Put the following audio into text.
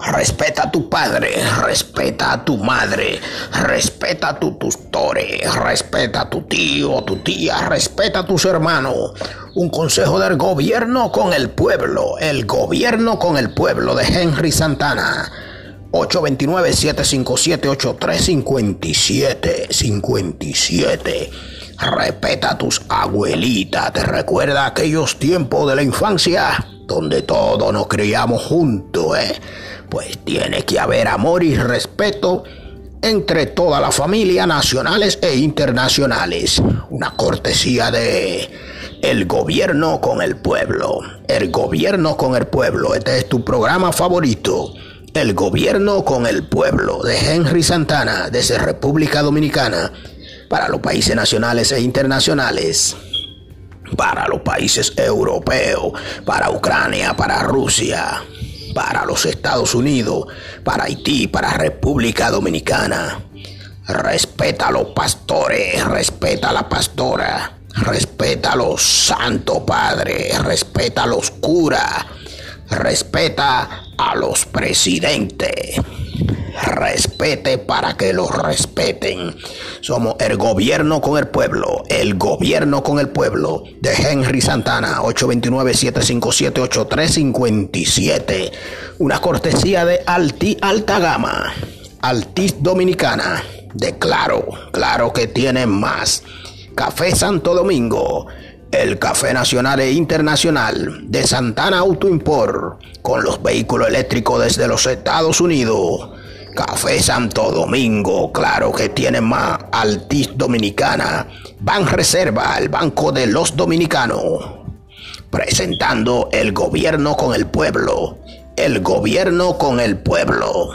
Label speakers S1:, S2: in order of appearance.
S1: Respeta a tu padre, respeta a tu madre, respeta a tu tustore, respeta a tu tío, tu tía, respeta a tus hermanos. Un consejo del gobierno con el pueblo, el gobierno con el pueblo de Henry Santana. 829-757-8357. 57. Respeta a tus abuelitas. Te recuerda aquellos tiempos de la infancia donde todos nos criamos juntos, ¿eh? Pues tiene que haber amor y respeto entre toda la familia nacionales e internacionales. Una cortesía de el gobierno con el pueblo. El gobierno con el pueblo. Este es tu programa favorito. El gobierno con el pueblo de Henry Santana desde República Dominicana para los países nacionales e internacionales para los países europeos, para Ucrania, para Rusia, para los Estados Unidos, para Haití, para República Dominicana. Respeta a los pastores, respeta a la pastora, respeta a los santos padres, respeta a los curas, respeta a los presidentes respete para que los respeten. Somos el gobierno con el pueblo, el gobierno con el pueblo de Henry Santana, 829-757-8357. Una cortesía de Alti Alta Gama, Altis Dominicana, de Claro, claro que tiene más. Café Santo Domingo el café nacional e internacional de Santana Auto Import con los vehículos eléctricos desde los Estados Unidos. Café Santo Domingo, claro que tiene más Altis Dominicana. Ban Reserva, el Banco de los Dominicanos. Presentando el gobierno con el pueblo. El gobierno con el pueblo.